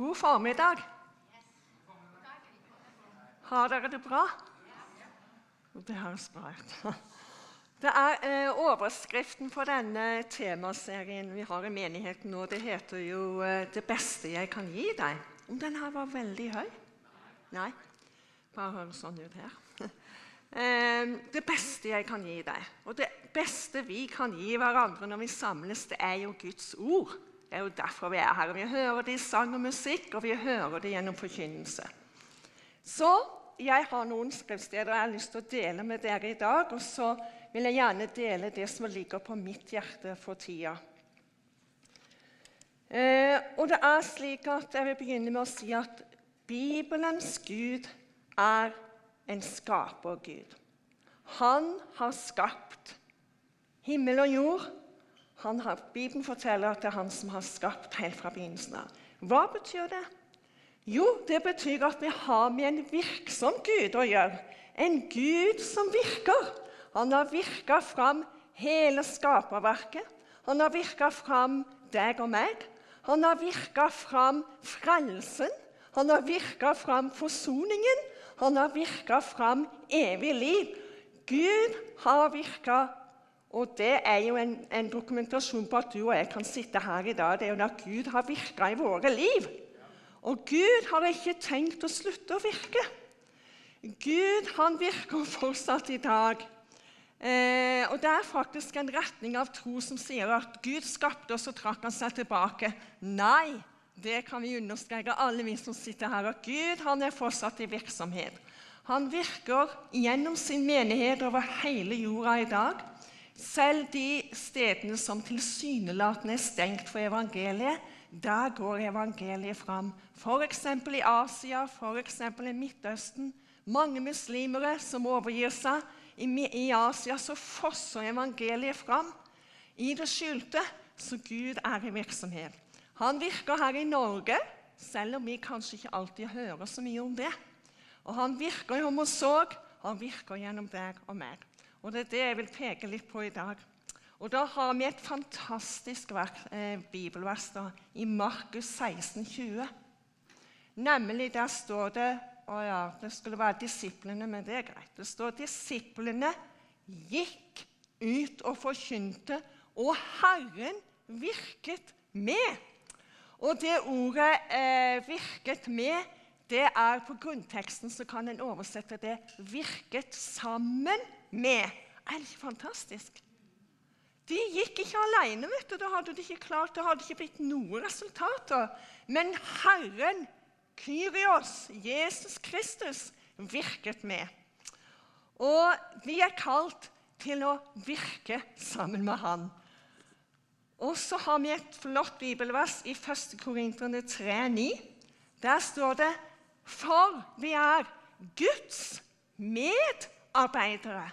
God formiddag. Har dere det bra? Det høres bra ut. Det er eh, Overskriften for denne temaserien vi har i menigheten nå, det heter jo eh, 'Det beste jeg kan gi deg'. Om den her var veldig høy? Nei? Bare høres sånn ut her. Eh, det beste jeg kan gi deg, og det beste vi kan gi hverandre når vi samles, det er jo Guds ord. Det er jo derfor vi er her. Vi hører det i sang og musikk, og vi hører det gjennom forkynnelse. Så jeg har noen skriftsteder jeg har lyst til å dele med dere i dag. Og så vil jeg gjerne dele det som ligger på mitt hjerte for tida. Eh, og det er slik at Jeg vil begynne med å si at Bibelens Gud er en skapergud. Han har skapt himmel og jord. Har, Bibelen forteller at det er han som har skapt helt fra begynnelsen av. Hva betyr det? Jo, det betyr at vi har med en virksom Gud å gjøre. En Gud som virker. Han har virka fram hele skaperverket. Han har virka fram deg og meg. Han har virka fram frelsen. Han har virka fram forsoningen. Han har virka fram evig liv. Gud har virka og Det er jo en, en, dokumentasjon på at du og jeg kan sitte her i dag. Det er jo at Gud har virka i våre liv. Og Gud har ikke tenkt å slutte å virke. Gud han virker fortsatt i dag. Eh, og Det er faktisk en retning av tro som sier at Gud skapte oss og trakk han seg tilbake. Nei, det kan vi understreke, alle vi som sitter her, at Gud han er fortsatt i virksomhet. Han virker gjennom sin menighet over hele jorda i dag. Selv de stedene som tilsynelatende er stengt for evangeliet, der går evangeliet fram. F.eks. i Asia, f.eks. i Midtøsten. Mange muslimere som overgir seg. I Asia så fosser evangeliet fram i det skjulte, så Gud er i virksomhet. Han virker her i Norge, selv om vi kanskje ikke alltid hører så mye om det. Og han virker i homosog, han virker gjennom deg og meg. Og Det er det jeg vil peke litt på i dag. Og Da har vi et fantastisk verk, eh, bibelvers da, i Markus 16, 20. Nemlig der står det å ja, Det skulle være disiplene, men det er greit. Det står disiplene gikk ut og forkynte, og Herren virket med. Og det ordet eh, 'virket med' det er På grunnteksten så kan en oversette det 'virket sammen' med. Er det ikke fantastisk? De gikk ikke alene. vet du. Da hadde de ikke klart, det hadde ikke blitt noen resultater. Men Herren, Kyrios, Jesus Kristus, virket med. Og vi er kalt til å virke sammen med Han. Og så har vi et flott bibelvers i 1. Korinterne 3,9. Der står det For vi er Guds medarbeidere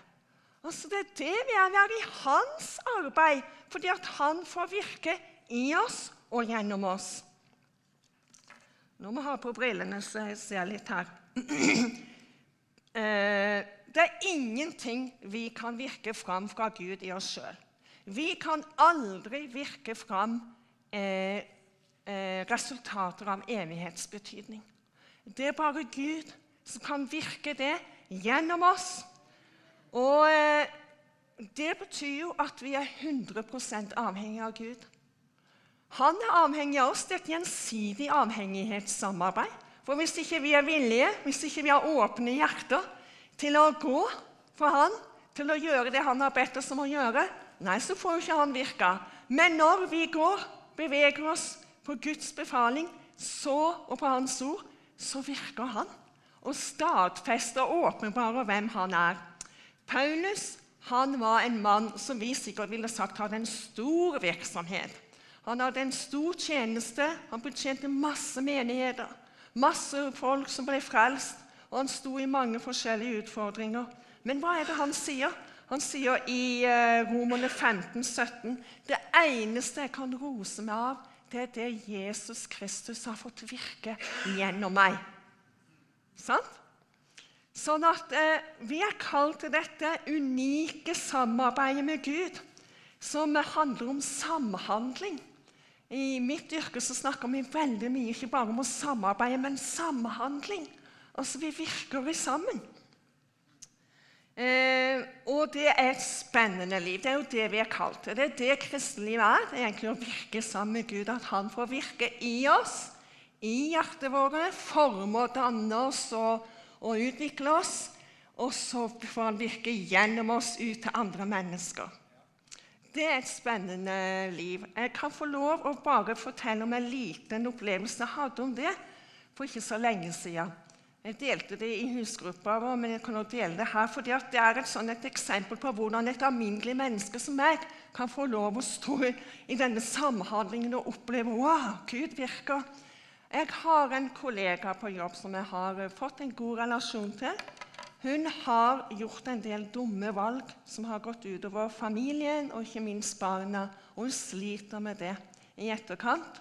Altså Det er det vi er. Vi er i hans arbeid fordi at han får virke i oss og gjennom oss. Nå må jeg ha på brillene, så jeg ser litt her. Eh, det er ingenting vi kan virke fram fra Gud i oss sjøl. Vi kan aldri virke fram eh, eh, resultater av evighetsbetydning. Det er bare Gud som kan virke det gjennom oss og eh, Det betyr jo at vi er 100% avhengig av Gud. Han er avhengig av oss. Det er et gjensidig avhengighetssamarbeid. For hvis ikke vi er villige, hvis ikke vi har åpne hjerter til å gå for Han, til å gjøre det Han har bedt oss om å gjøre, nei, så får jo ikke Han virke. Men når vi går, beveger oss på Guds befaling så, og på Hans ord, så virker Han og stadfester og åpenbarer hvem Han er. Paulus han var en mann som vi sikkert ville sagt hadde en stor virksomhet. Han hadde en stor tjeneste, han betjente masse menigheter. Masse folk som ble frelst, og han sto i mange forskjellige utfordringer. Men hva er det han sier? Han sier i eh, Romerne 15, 17 det eneste jeg kan rose meg av, det er det Jesus Kristus har fått virke gjennom meg. Sant? Sånn at eh, Vi er kalt til dette unike samarbeidet med Gud, som handler om samhandling. I mitt yrke så snakker vi veldig mye ikke bare om å samarbeide, men samhandling. Altså vi virker sammen. Eh, og det er et spennende liv. Det er jo det vi er kalt til. Det er det kristenlivet er. Det er egentlig å virke sammen med Gud. At Han får virke i oss, i hjertet vårt, forme og danne oss og, og utvikle oss. Og så får Han virke gjennom oss ut til andre mennesker. Det er et spennende liv. Jeg kan få lov å bare fortelle om en liten opplevelse jeg hadde om det for ikke så lenge siden. Jeg delte det i husgruppa vår, men jeg kan også dele det her. fordi det er et, sånt, et eksempel på hvordan et alminnelig menneske som meg kan få lov å stå i denne samhandlingen og oppleve wow, Gud virker. Jeg har en kollega på jobb som jeg har fått en god relasjon til. Hun har gjort en del dumme valg som har gått utover familien og ikke minst barna. Og hun sliter med det i etterkant.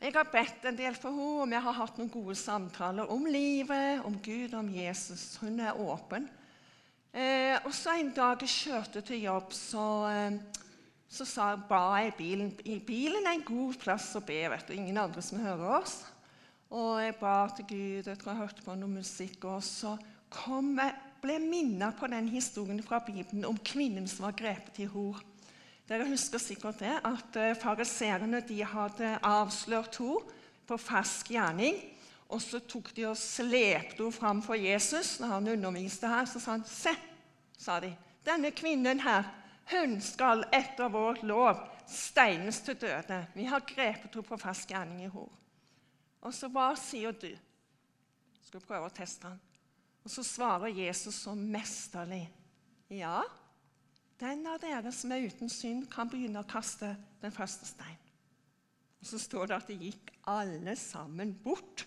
Jeg har bedt en del for henne, og vi har hatt noen gode samtaler om livet, om Gud, om Jesus. Hun er åpen. Eh, og så En dag jeg kjørte til jobb, så, eh, så sa, ba jeg bilen bilen er en god plass å be. vet du, Ingen andre som hører oss. Og jeg ba til Gud, jeg tror jeg hørte på noe musikk, og så kom jeg, ble minnet på den historien fra Bibelen om kvinnen som var grepet i hor. Dere husker sikkert det, at fariseerne de hadde avslørt henne på fersk gjerning. Og så tok de og slepte henne fram for Jesus når han underviste her. Så sa han, 'Se', sa de, 'denne kvinnen her, hun skal etter vår lov steines til døde.' 'Vi har grepet henne på fersk gjerning i hor.' Og så hva sier du? Skal vi prøve å teste han. Og så svarer Jesus så mesterlig. Ja, den av dere som er uten synd, kan begynne å kaste den første stein. Og Så står det at det gikk alle sammen bort.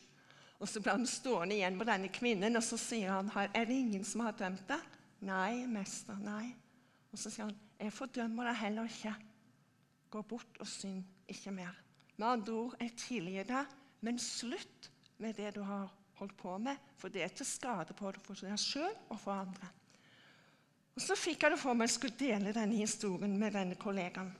Og Så ble han stående igjen på denne kvinnen, og så sier han er det ingen som har dømt deg. Nei, mester, nei. Og så sier han jeg fordømmer deg heller ikke. Gå bort og synd ikke mer. Med andre ord, jeg tilgir deg, men slutt med det du har holdt på med, for det er til skade på deg for deg sjøl og for andre. Og Så fikk jeg det for meg jeg skulle dele denne historien med denne kollegaen.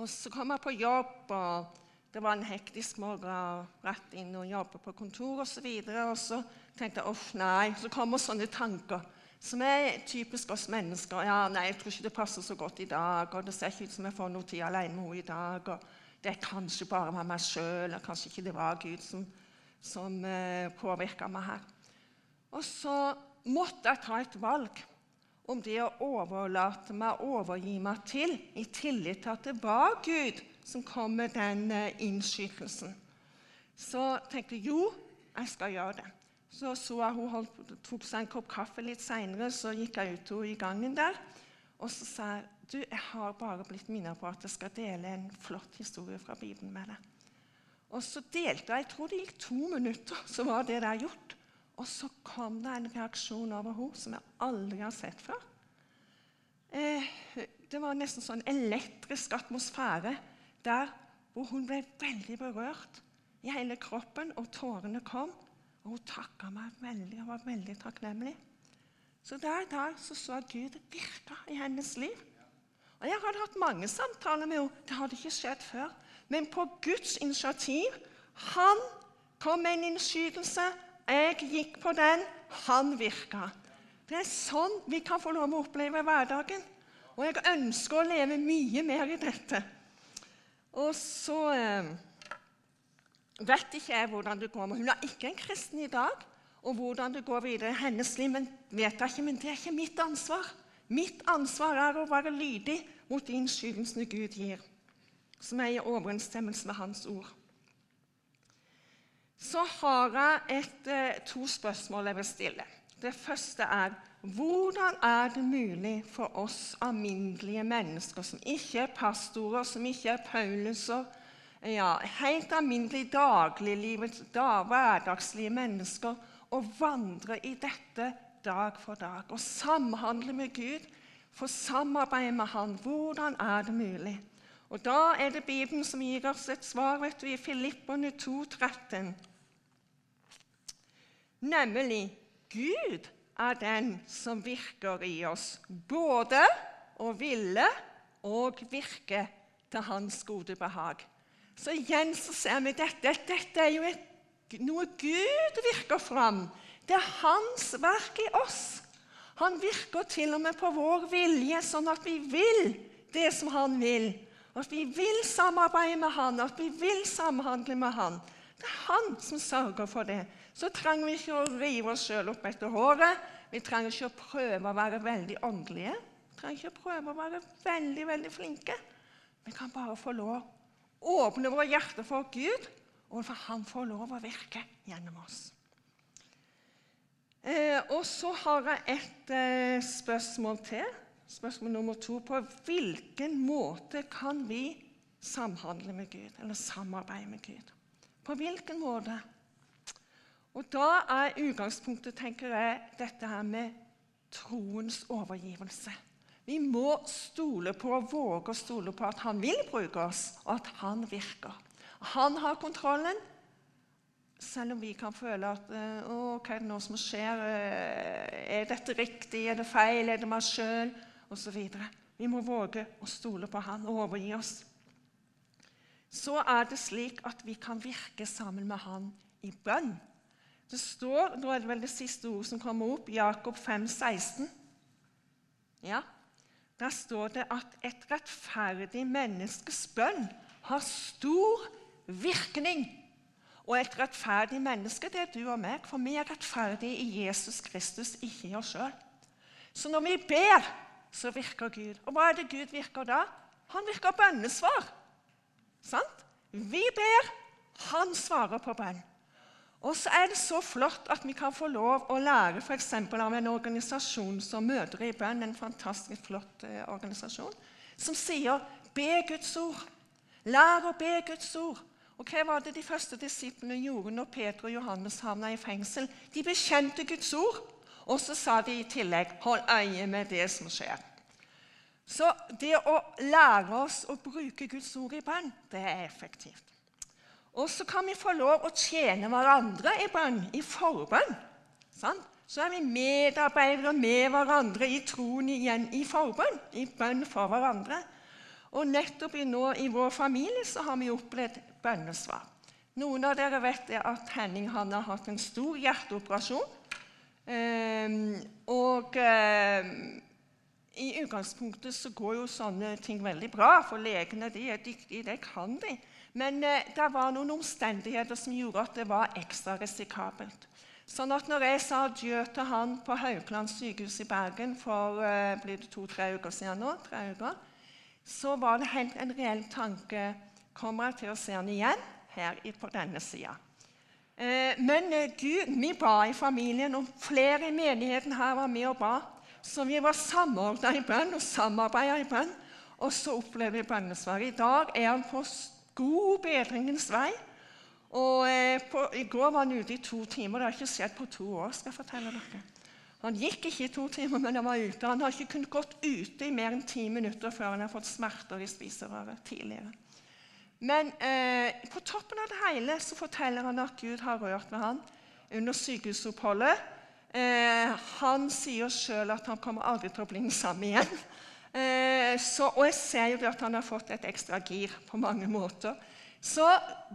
Og Så kom jeg på jobb, og det var en hektisk morgen. Rett inn og jobbe på kontor osv. Og, så og så tenkte jeg uff, nei. Så kommer sånne tanker som er typisk oss mennesker. Ja, nei, jeg tror ikke det passer så godt i dag, og det ser ikke ut som jeg får noe tid alene med henne i dag. og Det er kanskje bare med meg sjøl, og kanskje ikke det var Gud som, som eh, påvirka meg her. Og så måtte jeg ta et valg om det å overlate meg, overgi meg til, i tillit til at det var Gud som kom med den eh, innskytelsen. Så tenkte jeg jo, jeg skal gjøre det. Så så jeg hun holdt, tok seg en kopp kaffe litt seinere, så gikk jeg ut i gangen der. Og så sa jeg du, jeg har bare blitt minnet på at jeg skal dele en flott historie fra Bibelen med deg. Og så delte jeg, jeg tror det gikk to minutter, så var det der gjort. Og så kom det en reaksjon over henne som jeg aldri har sett før. Eh, det var nesten sånn elektrisk atmosfære der hvor hun ble veldig berørt i hele kroppen, og tårene kom. Og hun takka meg veldig og var veldig takknemlig. Så der, der så, så jeg Gud virka i hennes liv. Og Jeg hadde hatt mange samtaler med henne. Det hadde ikke skjedd før. Men på Guds initiativ Han kom med en innskytelse jeg gikk på den, han virka. Det er sånn vi kan få lov å oppleve hverdagen. Og jeg ønsker å leve mye mer i dette. Og så eh, vet ikke jeg hvordan det går med Hun er ikke en kristen i dag. Og hvordan det går videre i hennes liv, men vet jeg ikke, men det er ikke mitt ansvar. Mitt ansvar er å være lydig mot de innskytelsene Gud gir, som er i overensstemmelse med Hans ord så har jeg et, eh, to spørsmål jeg vil stille. Det første er hvordan er det mulig for oss alminnelige mennesker, som ikke er pastorer, som ikke er Pauluser, ja, helt alminnelige dagliglivets, da, hverdagslige mennesker, å vandre i dette dag for dag og samhandle med Gud, få samarbeide med Han? Hvordan er det mulig? Og Da er det Bibelen som gir oss et svar vet du, i Filippene 2, 13. Nemlig Gud er den som virker i oss, både å ville og virke til hans gode behag. Så igjen så ser vi dette. Dette er jo et, noe Gud virker fram. Det er hans verk i oss. Han virker til og med på vår vilje, sånn at vi vil det som han vil. At vi vil samarbeide med han, at vi vil samhandle med han. Det er han som sørger for det. Så trenger vi ikke å rive oss sjøl opp etter håret. Vi trenger ikke å prøve å være veldig åndelige. Vi trenger ikke å prøve å være veldig, veldig flinke. Vi kan bare få lov åpne våre hjerter for Gud, og for Han får lov å virke gjennom oss. Eh, og så har jeg et eh, spørsmål til. Spørsmål nummer to. På hvilken måte kan vi samhandle med Gud, eller samarbeide med Gud? På hvilken måte? Og Da er utgangspunktet tenker jeg, dette her med troens overgivelse. Vi må stole på og våge å stole på at han vil bruke oss, og at han virker. Han har kontrollen, selv om vi kan føle at eh, å, hva er det nå som skjer? Eh, er dette riktig? Er det feil? Er det meg sjøl? Osv. Vi må våge å stole på han og overgi oss. Så er det slik at vi kan virke sammen med han i bønn. Det står, Nå er det vel det siste ordet som kommer opp, Jakob 5, 16. Ja, der står det at et rettferdig menneskes bønn har stor virkning. Og et rettferdig menneske det er du og meg, for vi er rettferdige i Jesus Kristus, ikke i oss sjøl. Så når vi ber, så virker Gud. Og hva er det Gud virker da? Han virker bønnesvar. Sant? Vi ber, han svarer på bønn. Og så er det så flott at vi kan få lov å lære f.eks. av en organisasjon som Mødre i bønn, en fantastisk flott eh, organisasjon, som sier 'be Guds ord'. Lær å be Guds ord. Og Hva var det de første disiplene gjorde når Peter og Johannes havna i fengsel? De bekjente Guds ord, og så sa de i tillegg 'hold øye med det som skjer'. Så det å lære oss å bruke Guds ord i bønn, det er effektivt. Og så kan vi få lov å tjene hverandre i bønn, i forbønn. Sant? Så er vi medarbeidere med hverandre i troen igjen, i forbønn, i bønn for hverandre. Og nettopp nå, i vår familie så har vi opplevd bønnesvar. Noen av dere vet at Henning han har hatt en stor hjerteoperasjon. Um, og um, i utgangspunktet så går jo sånne ting veldig bra, for legene de er dyktige, det kan de. Men eh, det var noen omstendigheter som gjorde at det var ekstra risikabelt. Sånn at når jeg sa adjø til han på Haukeland sykehus i Bergen for eh, blir det to-tre uker siden nå, tre uker, så var det helt en reell tanke Kommer jeg til å se han igjen her på denne sida? Eh, men eh, Gud, vi ba i familien, og flere i menigheten her var med og ba. Så vi var samordna i bønn og samarbeida i bønn. Og så opplevde vi bønnesvar. I dag er han på god bedringens vei. Og eh, på, I går var han ute i to timer. Det har ikke skjedd på to år. skal jeg fortelle dere. Han gikk ikke i to timer, men han var ute. Han har ikke kunnet gått ute i mer enn ti minutter før han har fått smerter i spiserøret tidligere. Men eh, på toppen av det hele så forteller han at Gud har rørt med han under sykehusoppholdet. Eh, han sier sjøl at han kommer aldri til å bli den samme igjen. Eh, så, og jeg ser jo at han har fått et ekstra gir på mange måter. Så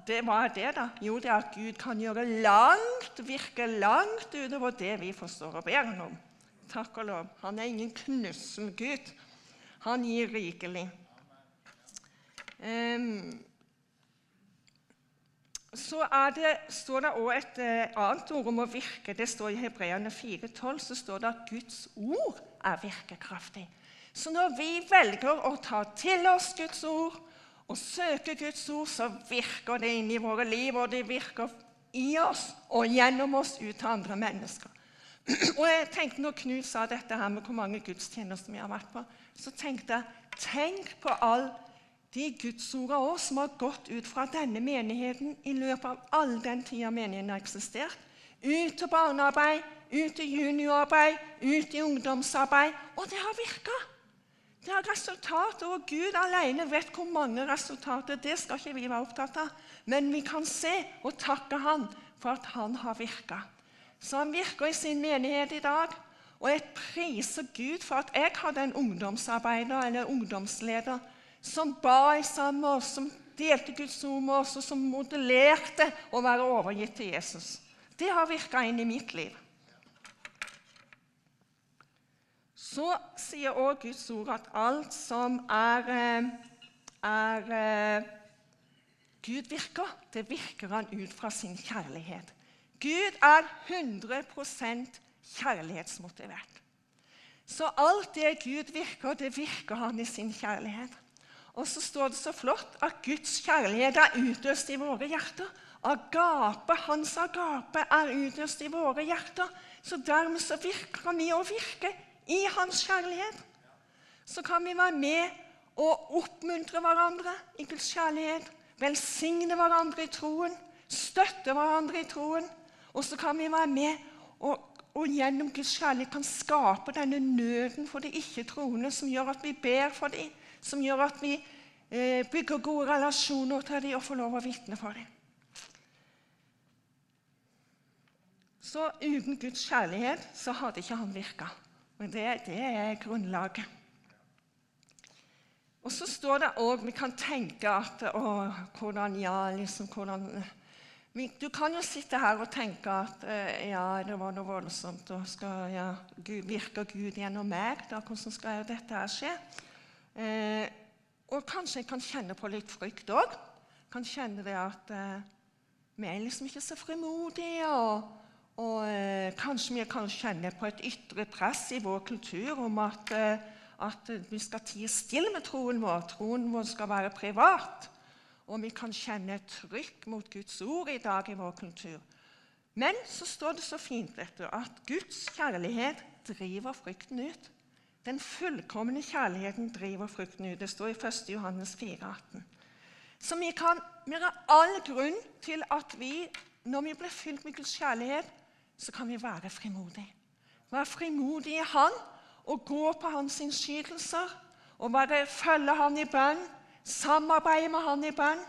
det var det, da. Jo, det er at Gud kan gjøre langt, virke langt utover det vi forstår og ber ham om. Takk og lov. Han er ingen knussen Gud. Han gir rikelig. Um, så det, står det også et uh, annet ord om å virke. Det står I Hebreane 4,12 så står det at Guds ord er virkekraftig. Så når vi velger å ta til oss Guds ord og søke Guds ord, så virker det inn i våre liv, og det virker i oss og gjennom oss ut til andre mennesker. Og jeg tenkte Når Knut sa dette her med hvor mange gudstjenester vi har vært på, så tenkte jeg tenk på alle de gudsordene òg som har gått ut fra denne menigheten i løpet av all den tida menigheten har eksistert. Ut til barnearbeid, ut til juniorarbeid, ut i ungdomsarbeid. Og det har virka! Det har resultater, og Gud alene vet hvor mange resultater. Det skal ikke vi være opptatt av. Men vi kan se og takke Han for at Han har virka. Så Han virker i sin menighet i dag. Og jeg priser Gud for at jeg hadde en ungdomsarbeider eller ungdomsleder som ba sammen med oss, som delte Guds ord med oss, og som modellerte å være overgitt til Jesus. Det har virka inn i mitt liv. Så sier òg Guds ord at alt som er, eh, er eh, Gud virker, det virker han ut fra sin kjærlighet. Gud er 100% kjærlighetsmotivert. Så alt det Gud virker, det virker han i sin kjærlighet. Og så står det så flott at Guds kjærlighet er utøst i våre hjerter. Agape, hans agape er utøst i våre hjerter. Så dermed så virker han i å virke i hans kjærlighet. Så kan vi være med og oppmuntre hverandre i Guds kjærlighet. Velsigne hverandre i troen. Støtte hverandre i troen. Og så kan vi være med og, og gjennom Guds kjærlighet kan skape denne nøden for de ikke-troende, som gjør at vi ber for dem, som gjør at vi eh, bygger gode relasjoner til dem og får lov å vitne for dem. Så uten Guds kjærlighet så hadde ikke han virka. Men det, det, er grunnlaget. Og så står det òg Vi kan tenke at å, hvordan ja, liksom, hvordan du kan jo sitte her og tenke at eh, ja, det var noe voldsomt. og skal, ja, Gud, Virker Gud gjennom meg? Da, hvordan skal dette her skje? Eh, og kanskje jeg kan kjenne på litt frykt òg. Kan kjenne det at eh, vi er liksom ikke så frimodige. Og, og eh, kanskje vi kan kjenne på et ytre press i vår kultur om at, eh, at vi skal tie stille med troen vår. Troen vår skal være privat. Og vi kan kjenne et trykk mot Guds ord i dag i vår kultur. Men så står det så fint du, at Guds kjærlighet driver frykten ut. Den fullkomne kjærligheten driver frykten ut. Det står i 1. Johannes 4, 18. Så vi, kan, vi har all grunn til at vi, når vi blir fylt med Guds kjærlighet, så kan vi være frimodige. Være frimodige i Han og gå på Hans innskytelser og bare følge Han i bønn Samarbeide med Han i bønn,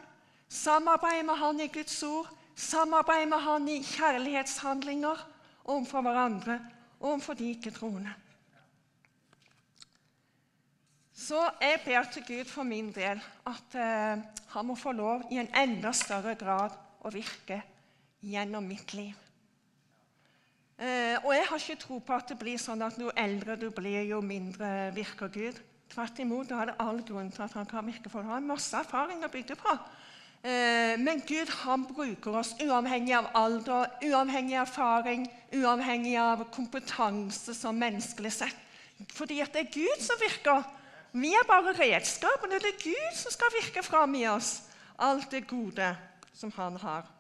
samarbeide med Han i Guds ord, samarbeide med Han i kjærlighetshandlinger overfor hverandre overfor de ikke-troende. Så jeg ber til Gud for min del at eh, han må få lov i en enda større grad å virke gjennom mitt liv. Eh, og jeg har ikke tro på at det blir sånn at jo eldre du blir, jo mindre virker Gud. Tvert imot, da er det all grunn til at han kan virke for. Han har masse erfaring å bygge på. Eh, men Gud han bruker oss uavhengig av alder, uavhengig av erfaring, uavhengig av kompetanse som menneskelig sett. Fordi at det er Gud som virker. Vi er bare redskap, og Det er Gud som skal virke fram i oss alt det gode som han har.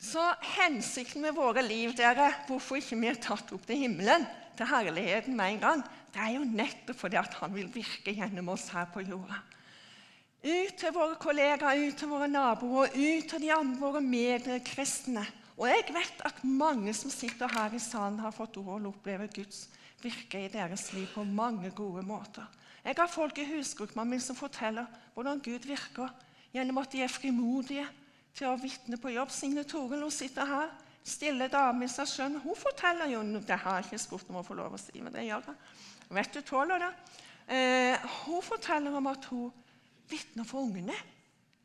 Så hensikten med våre liv, dere, hvorfor ikke vi er tatt opp til himmelen, til herligheten med en gang, det er jo nettopp fordi at han vil virke gjennom oss her på jorda. Ut til våre kollegaer, ut til våre naboer, ut til de andre våre medkristne. Og jeg vet at mange som sitter her i salen, har fått ord og oppleve Guds virke i deres liv på mange gode måter. Jeg har folk i husgruppa mi som forteller hvordan Gud virker gjennom at de er frimodige til å vitne på jobb. Signe Toril hun sitter her, stille dame i seg sjøl. Hun forteller jo Det har jeg ikke spurt om å få lov å si, men det gjør hun. Vet du tåler det? Eh, hun forteller om at hun vitner for ungene.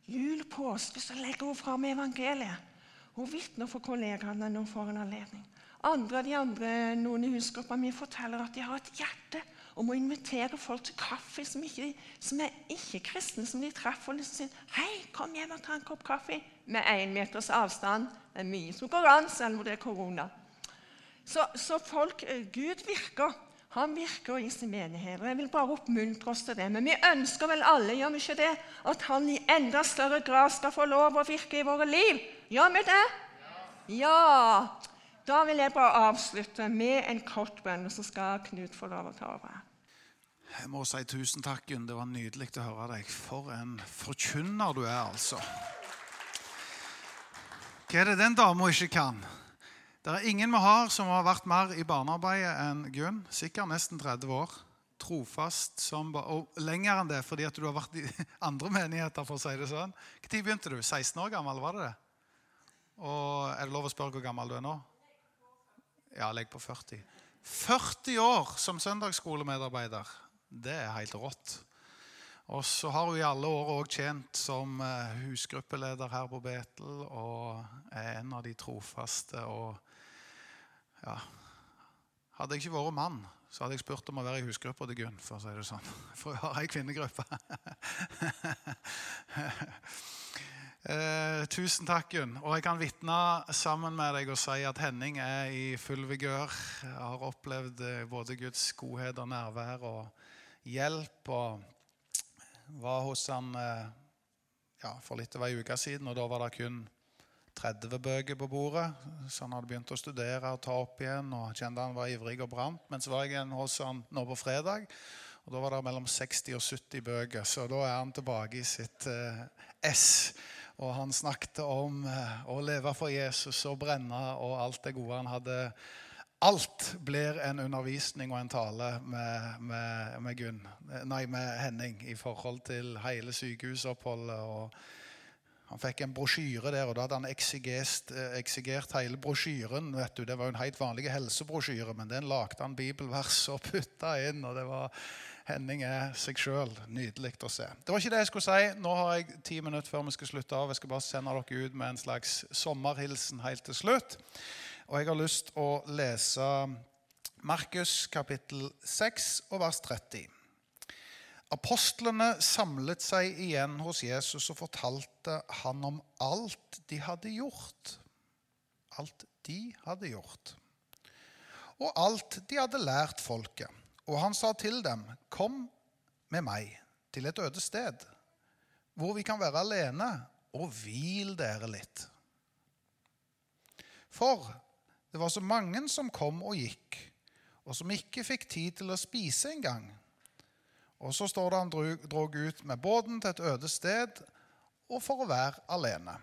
Jul, påske, så legger hun fram evangeliet. Hun vitner for kollegaene når hun får en anledning. Andre av de andre, Noen i husgruppa mi forteller at de har et hjerte om å invitere folk til kaffe som, ikke, som er ikke-kristne, som de treffer. og liksom sier, 'Hei, kom hjem og ta en kopp kaffe.' Med én meters avstand. Det er mye som går an, selv om det er korona. Så, så folk, eh, Gud virker. Han virker i sin menighet. og Jeg vil bare oppmuntre oss til det. Men vi ønsker vel alle gjør vi ikke det, at han i enda større grad skal få lov å virke i våre liv. Gjør vi det? Ja. Da vil jeg bare avslutte med en kort bønn, så skal Knut få lov å ta over. Jeg må si tusen takk, Gunn. Det var nydelig å høre deg. For en forkynner du er, altså. Hva er det den dama ikke kan? Det er ingen vi har som har vært mer i barnearbeidet enn Gunn. Sikkert nesten 30 år. Trofast som Og lenger enn det, fordi at du har vært i andre menigheter. for å si det sånn. Når begynte du? 16 år gammel, var det det? Og Er det lov å spørre hvor gammel du er nå? Ja, legg på 40. 40 år som søndagsskolemedarbeider. Det er helt rått. Og så har hun i alle år òg tjent som eh, husgruppeleder her på Betel og er en av de trofaste. og ja, Hadde jeg ikke vært mann, så hadde jeg spurt om å være i husgruppa til Gunn. For å si det sånn. For hun har ei kvinnegruppe. eh, tusen takk, Gunn. Og jeg kan vitne sammen med deg og si at Henning er i full vigør. Jeg har opplevd eh, både Guds godhet og nærvær og hjelp. og var hos han eh, ja, for litt over ei uke siden, og da var det kun 30 bøker på bordet. Så han hadde begynt å studere og ta opp igjen. og kjente han var ivrig og brant. Men så var jeg igjen hos han nå på fredag, og da var det mellom 60 og 70 bøker. Så da er han tilbake i sitt eh, S. Og han snakket om eh, å leve for Jesus og brenne og alt det gode han hadde Alt blir en undervisning og en tale med, med, med, Gunn, nei, med Henning i forhold til hele sykehusoppholdet. og Han fikk en brosjyre der, og da hadde han eksigert hele brosjyren. vet du, Det var jo en helt vanlig helsebrosjyre, men den lagde han bibelvers og putta inn. og det var Henning er seg sjøl. Nydelig å se. Det var ikke det jeg skulle si. Nå har jeg ti minutter før vi skal slutte av. Jeg skal bare sende dere ut med en slags sommerhilsen helt til slutt. Og jeg har lyst å lese Markus kapittel 6 og vers 30. Apostlene samlet seg igjen hos Jesus og fortalte han om alt de hadde gjort. Alt de hadde gjort. Og alt de hadde lært folket. Og han sa til dem, 'Kom med meg til et øde sted, hvor vi kan være alene, og hvil dere litt.' For det var så mange som kom og gikk, og som ikke fikk tid til å spise engang. Og så står det han drog, ut med båten til et øde sted og for å være alene.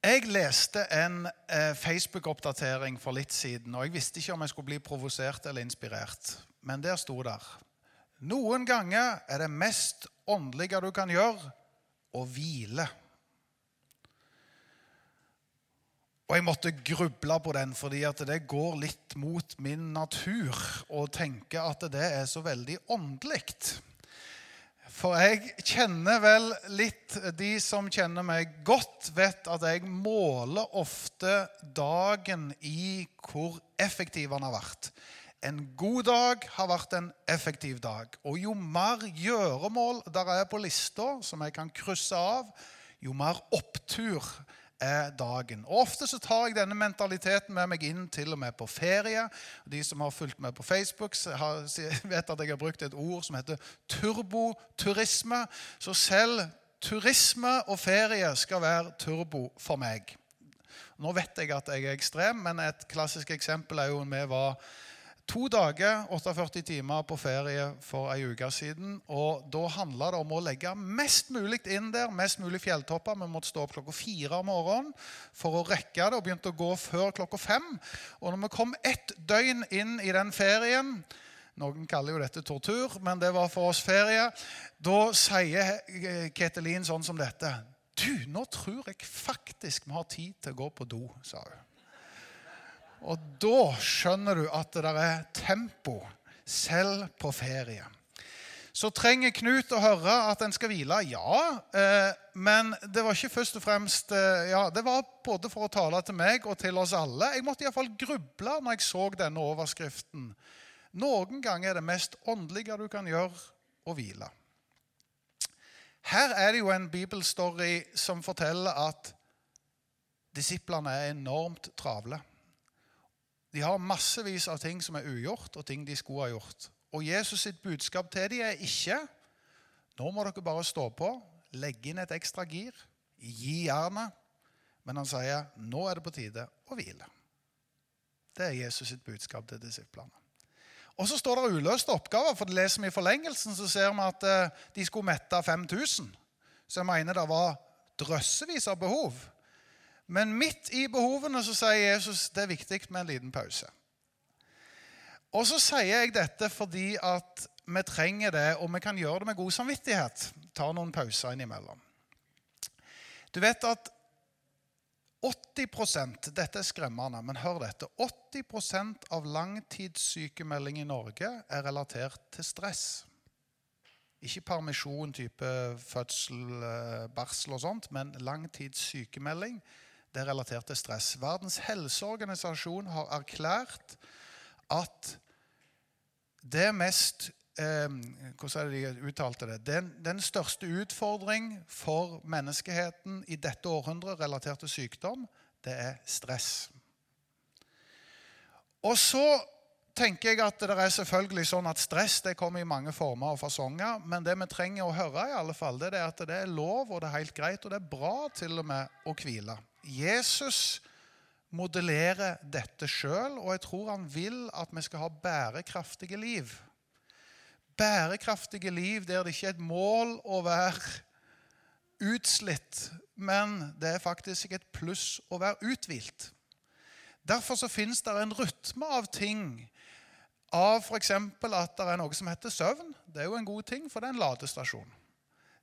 Jeg leste en eh, Facebook-oppdatering for litt siden, og jeg visste ikke om jeg skulle bli provosert eller inspirert. Men der sto der Noen ganger er det mest åndelige du kan gjøre, å hvile. Og jeg måtte gruble på den, fordi det går litt mot min natur å tenke at det er så veldig åndelig. For jeg kjenner vel litt De som kjenner meg godt, vet at jeg måler ofte dagen i hvor effektiv han har vært. En god dag har vært en effektiv dag. Og jo mer gjøremål der er på lista som jeg kan krysse av, jo mer opptur er dagen. Og Ofte så tar jeg denne mentaliteten med meg inn til og med på ferie. De som har fulgt med på Facebook, vet at jeg har brukt et ord som heter turboturisme. Så selv turisme og ferie skal være turbo for meg. Nå vet jeg at jeg er ekstrem, men et klassisk eksempel er jo vi var to dager, 48 timer på ferie for ei uke siden. og Da handla det om å legge mest mulig inn der, mest mulig fjelltopper. Vi måtte stå opp klokka fire om morgenen for å rekke det, og begynte å gå før klokka fem. Og når vi kom ett døgn inn i den ferien noen kaller jo dette tortur, men det var for oss ferie. Da sier Ketelin sånn som dette. Du, nå tror jeg faktisk vi har tid til å gå på do, sa hun. Og da skjønner du at det er tempo selv på ferie. Så trenger Knut å høre at en skal hvile. Ja, eh, men det var ikke først og fremst eh, ja, Det var både for å tale til meg og til oss alle. Jeg måtte iallfall gruble når jeg så denne overskriften. Noen ganger er det mest åndelige du kan gjøre, å hvile. Her er det jo en bibelstory som forteller at disiplene er enormt travle. De har massevis av ting som er ugjort, og ting de skulle ha gjort. Og Jesus sitt budskap til dem er ikke nå må dere bare stå på, legge inn et ekstra gir, gi jernet. Men han sier nå er det på tide å hvile. Det er Jesus sitt budskap til disiplene. Og så står det uløste oppgaver. for det leser vi I forlengelsen så ser vi at eh, de skulle mette 5000. Så jeg mener det var drøssevis av behov. Men midt i behovene så sier Jesus det er viktig med en liten pause. Og så sier jeg dette fordi at vi trenger det, og vi kan gjøre det med god samvittighet. Ta noen pauser innimellom. Du vet at 80 Dette er skremmende, men hør dette. 80% av langtidssykemelding i Norge er relatert til stress. Ikke permisjon, type fødsel, eh, barsel og sånt, men langtidssykemelding. Det er relatert til stress. Verdens helseorganisasjon har erklært at det mest eh, Hvordan er det de uttalte det? Den, den største utfordring for menneskeheten i dette århundret relatert til sykdom, det er stress. Og så tenker jeg at det er selvfølgelig sånn at stress det kommer i mange former og fasonger. Men det vi trenger å høre, i alle fall, det er at det er lov og det er helt greit, og det er bra til og med å hvile. Jesus modellerer dette sjøl, og jeg tror han vil at vi skal ha bærekraftige liv. Bærekraftige liv der det ikke er et mål å være utslitt, men det er faktisk et pluss å være uthvilt. Derfor så finnes det en rytme av ting. Av f.eks. at det er noe som heter søvn. Det er jo en god ting, for det er en ladestasjon.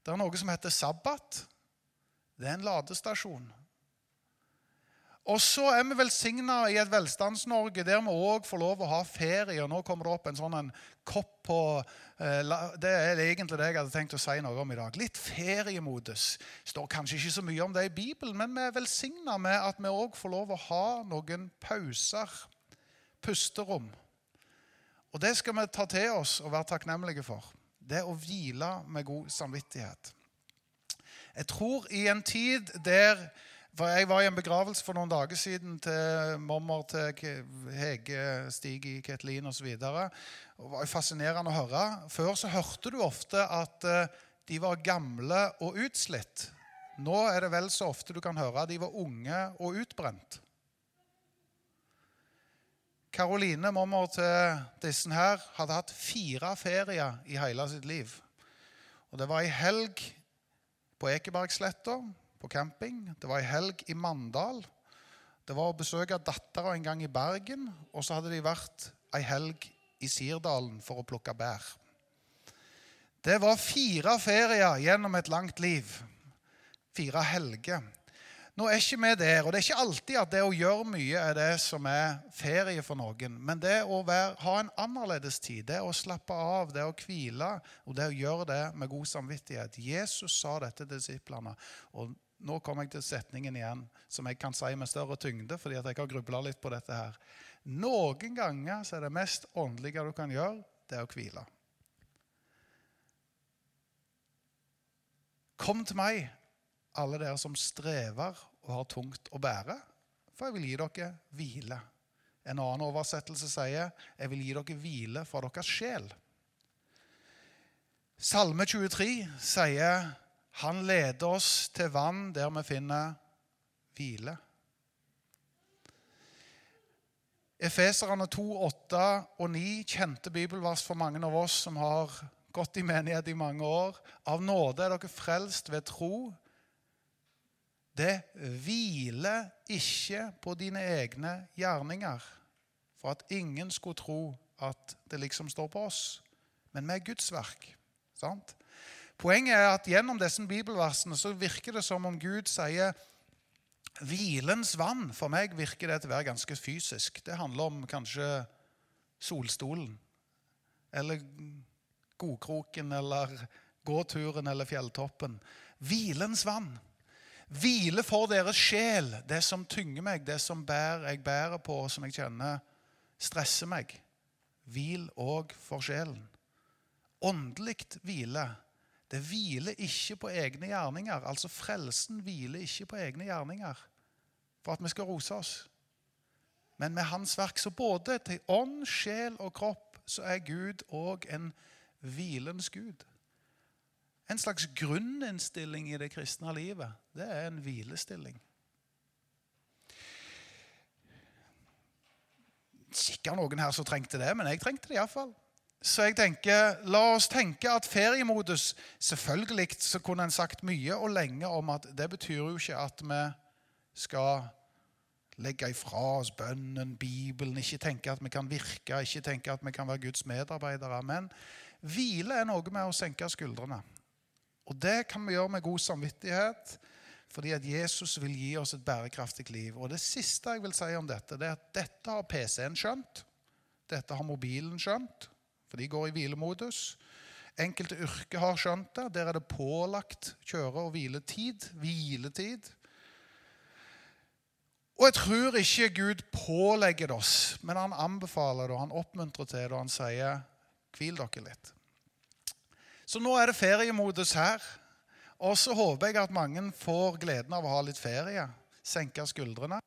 Det er noe som heter sabbat. Det er en ladestasjon. Og så er vi velsigna i et Velstands-Norge der vi òg får lov å ha ferie. og Nå kommer det opp en sånn en kopp på eh, Det er egentlig det jeg hadde tenkt å si noe om i dag. Litt feriemodus. Står kanskje ikke så mye om det i Bibelen, men vi er velsigna med at vi òg får lov å ha noen pauser. Pusterom. Og det skal vi ta til oss og være takknemlige for. Det å hvile med god samvittighet. Jeg tror i en tid der for Jeg var i en begravelse for noen dager siden til mormor til Hege, Stig, i Ketlin osv. Det var fascinerende å høre. Før så hørte du ofte at eh, de var gamle og utslitt. Nå er det vel så ofte du kan høre at de var unge og utbrent. Karoline, mormor til disse her, hadde hatt fire ferier i hele sitt liv. Og Det var ei helg på Ekebergsletta på camping. Det var ei helg i Mandal. Det var å besøke dattera en gang i Bergen. Og så hadde de vært ei helg i Sirdalen for å plukke bær. Det var fire ferier gjennom et langt liv. Fire helger. Nå er ikke vi der, og det er ikke alltid at det å gjøre mye er det som er ferie for noen. Men det å være, ha en annerledes tid, det å slappe av, det å hvile, og det å gjøre det med god samvittighet Jesus sa dette til disiplene. Og nå kommer jeg til setningen igjen som jeg kan si med større tyngde, fordi jeg har grubla litt på dette her. Noen ganger så er det mest åndelige du kan gjøre, det er å hvile. Kom til meg, alle dere som strever og har tungt å bære, for jeg vil gi dere hvile. En annen oversettelse sier, 'Jeg vil gi dere hvile fra deres sjel'. Salme 23 sier han leder oss til vann der vi finner hvile. Efeserne 2, 8 og 9, kjente bibelvers for mange av oss som har gått i menighet i mange år. Av nåde er dere frelst ved tro. Det hviler ikke på dine egne gjerninger, for at ingen skulle tro at det liksom står på oss. Men er Guds verk. Sant? Poenget er at gjennom disse bibelversene så virker det som om Gud sier hvilens vann. For meg virker det til å være ganske fysisk. Det handler om kanskje solstolen. Eller godkroken eller gåturen eller fjelltoppen. Hvilens vann. Hvile for deres sjel, det som tynger meg, det som bærer, jeg bærer på, som jeg kjenner stresser meg. Hvil òg for sjelen. Åndelig hvile det hviler ikke på egne gjerninger. Altså frelsen hviler ikke på egne gjerninger for at vi skal rose oss. Men med hans verk, så både til ånd, sjel og kropp, så er Gud òg en hvilens Gud. En slags grunninnstilling i det kristne livet. Det er en hvilestilling. Sikkert noen her som trengte det, men jeg trengte det iallfall. Så jeg tenker, la oss tenke at feriemodus Selvfølgelig så kunne en sagt mye og lenge om at det betyr jo ikke at vi skal legge ifra oss bønnen, Bibelen, ikke tenke at vi kan virke, ikke tenke at vi kan være Guds medarbeidere. Men hvile er noe med å senke skuldrene. Og det kan vi gjøre med god samvittighet, fordi at Jesus vil gi oss et bærekraftig liv. Og det siste jeg vil si om dette, det er at dette har PC-en skjønt. Dette har mobilen skjønt for de går i hvilemodus. Enkelte yrker har skjønt det. Der er det pålagt kjøre- og hviletid. Hviletid. Og jeg tror ikke Gud pålegger det oss, men han anbefaler det, og han oppmuntrer til det, og han sier hvil dere litt. Så nå er det feriemodus her. Og så håper jeg at mange får gleden av å ha litt ferie. Senke skuldrene.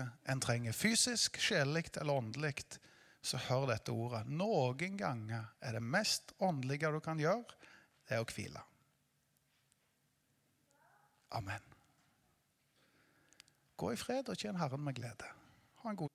En trenger fysisk, sjelelig eller åndelig. Så hør dette ordet. Noen ganger er det mest åndelige du kan gjøre, det er å hvile. Amen. Gå i fred og tjen Herren med glede. Ha en god